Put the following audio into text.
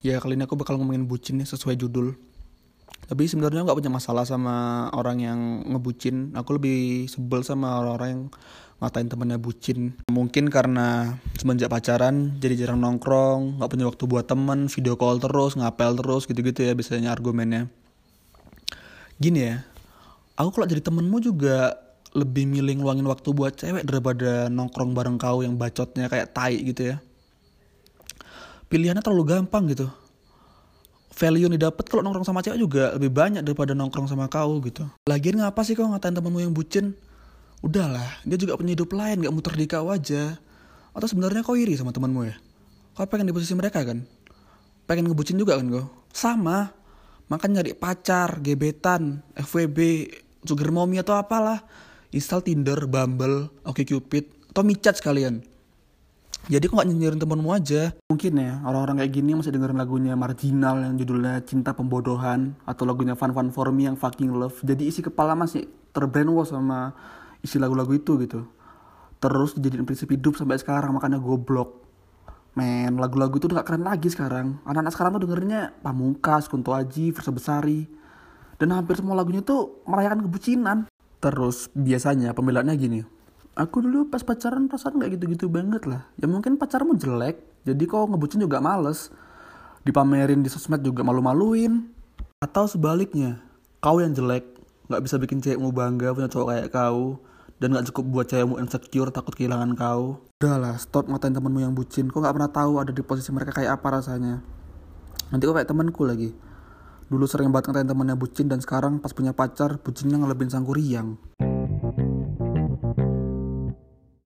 Ya kali ini aku bakal ngomongin bucin nih sesuai judul. Tapi sebenarnya nggak punya masalah sama orang yang ngebucin. Aku lebih sebel sama orang-orang yang ngatain temennya bucin. Mungkin karena semenjak pacaran jadi jarang nongkrong, nggak punya waktu buat temen, video call terus, ngapel terus, gitu-gitu ya biasanya argumennya. Gini ya, aku kalau jadi temenmu juga lebih milih ngeluangin waktu buat cewek daripada nongkrong bareng kau yang bacotnya kayak tai gitu ya. Pilihannya terlalu gampang gitu. Value yang didapat kalau nongkrong sama cewek juga lebih banyak daripada nongkrong sama kau gitu. Lagian ngapa sih kau ngatain temenmu yang bucin? Udahlah dia juga punya hidup lain gak muter di kau aja. Atau sebenarnya kau iri sama temenmu ya? Kau pengen di posisi mereka kan? Pengen ngebucin juga kan kau? Sama. Makan nyari pacar gebetan FWB sugar mommy atau apalah install Tinder Bumble Oke Cupid atau micat sekalian. Jadi kok gak nyinyirin temenmu aja. Mungkin ya orang-orang kayak gini masih dengerin lagunya marginal yang judulnya cinta pembodohan atau lagunya fun fun for me yang fucking love. Jadi isi kepala masih terbrainwash sama isi lagu-lagu itu gitu. Terus dijadiin prinsip hidup sampai sekarang makanya goblok. Men lagu-lagu itu udah gak keren lagi sekarang. Anak-anak sekarang tuh dengerinnya Pamungkas, Kunto Aji, Versa Besari. Dan hampir semua lagunya tuh merayakan kebucinan terus biasanya pembelaannya gini aku dulu pas pacaran perasaan nggak gitu-gitu banget lah. Ya mungkin pacarmu jelek jadi kok ngebucin juga males. Dipamerin di sosmed juga malu-maluin. Atau sebaliknya kau yang jelek nggak bisa bikin cewekmu bangga punya cowok kayak kau dan nggak cukup buat cewekmu insecure takut kehilangan kau. Udahlah stop ngatain temenmu yang bucin. Kok nggak pernah tahu ada di posisi mereka kayak apa rasanya. Nanti kok kayak temanku lagi dulu sering banget ngatain temennya bucin dan sekarang pas punya pacar bucinnya ngelebihin sang kuriang